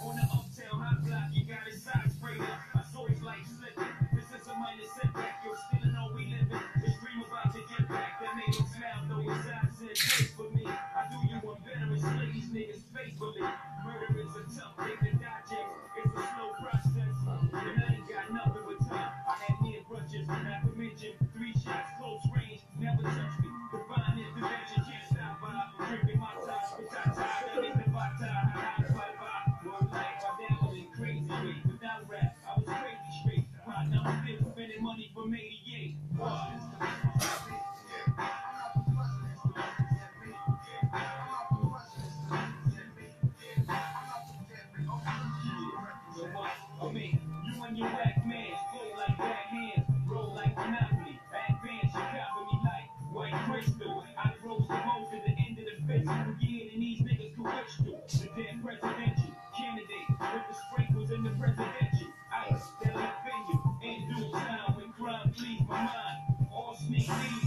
On the uptown hot block, you got his socks sprayed up.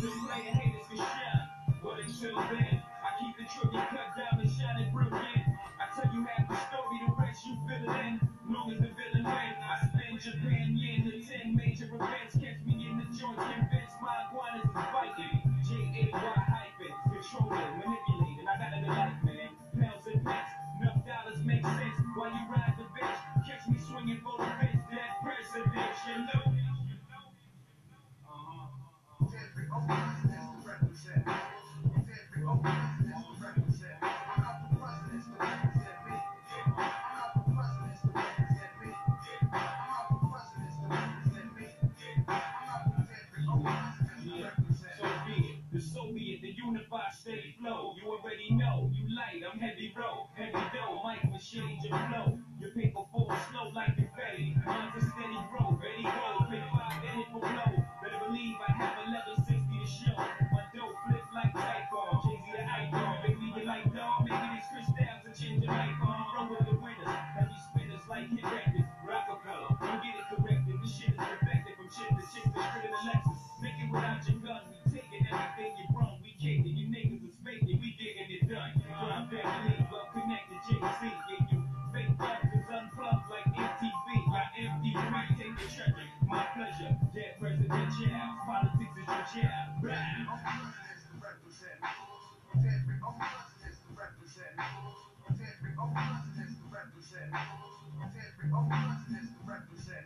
What I keep the trigger cut Thank you. Ginger, Every old president to represent. Every old president to represent.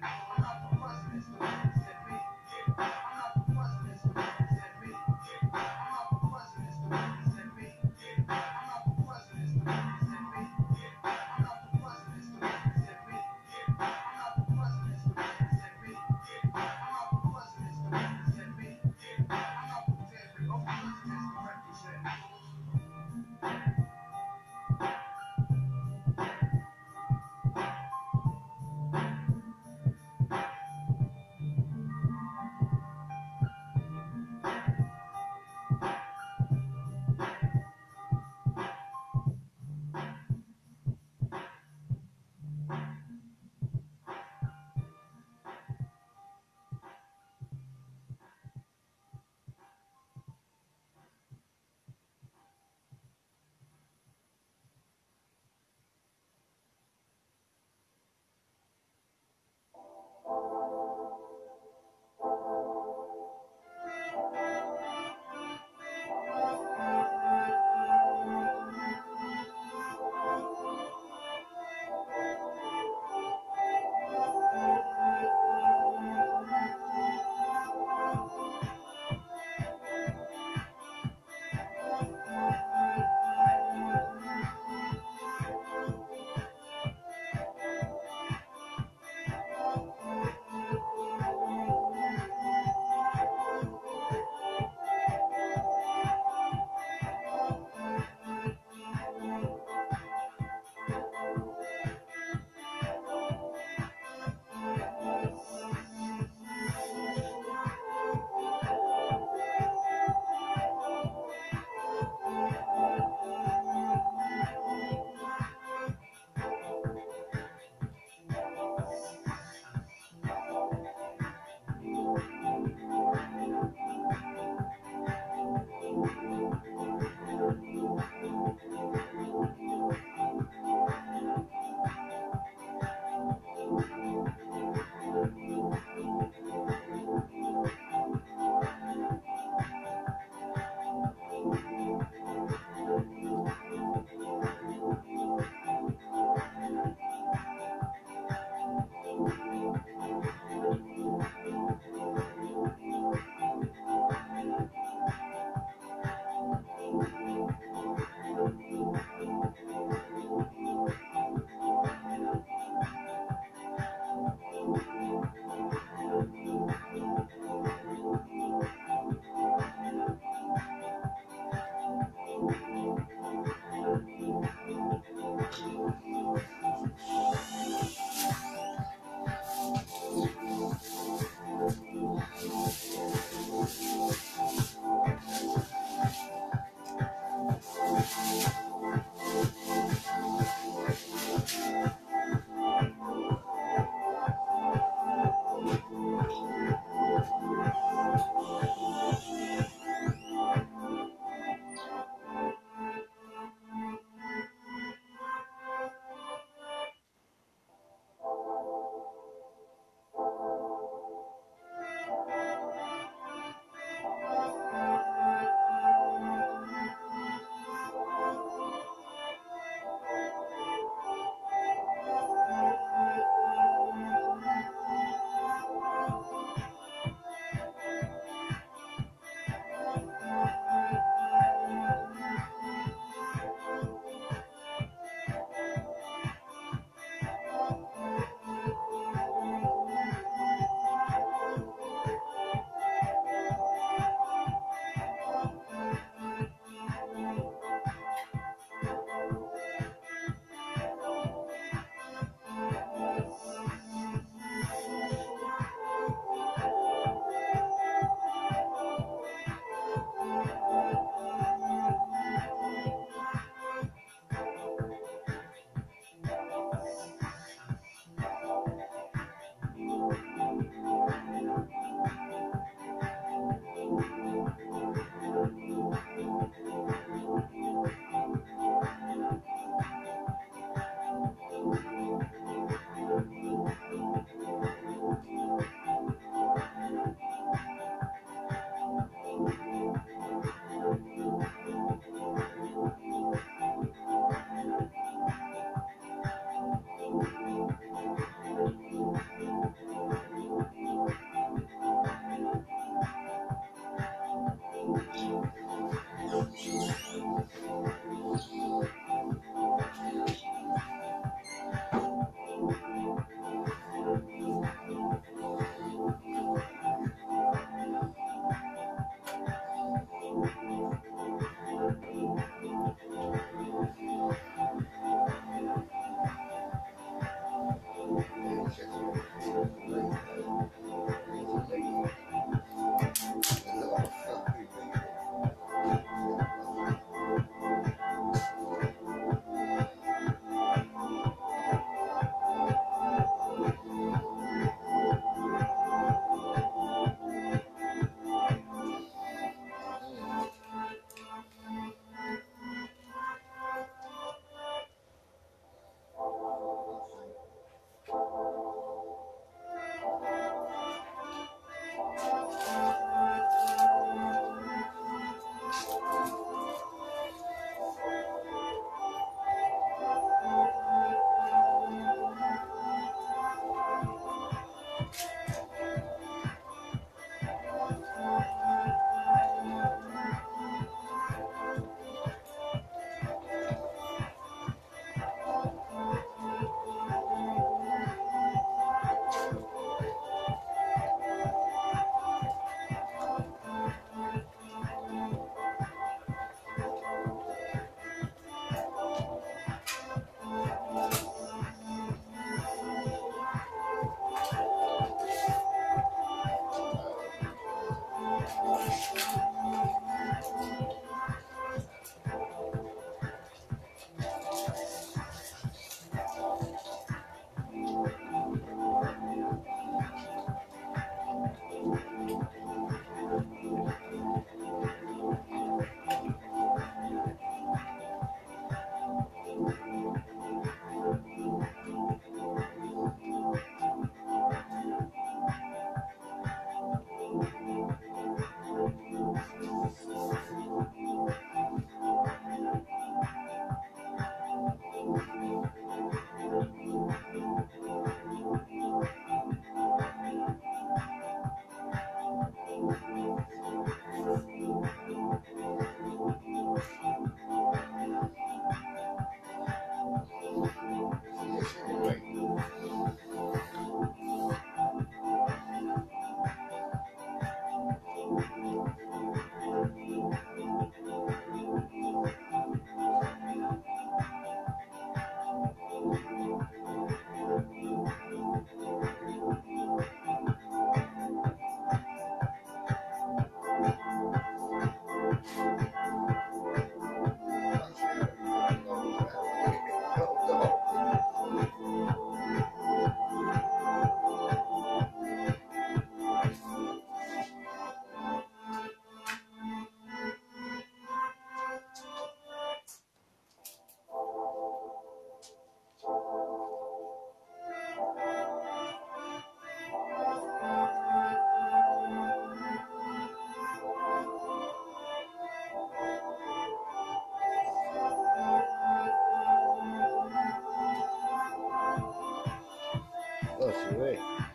That's.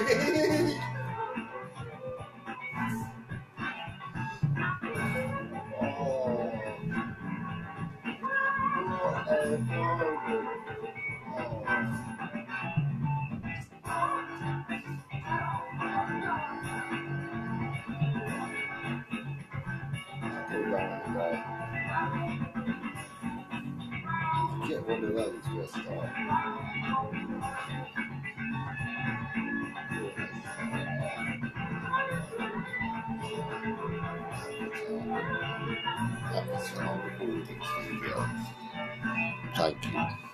oh. Can't wonder why these dressed up. That's all the cool things to do. Thank you.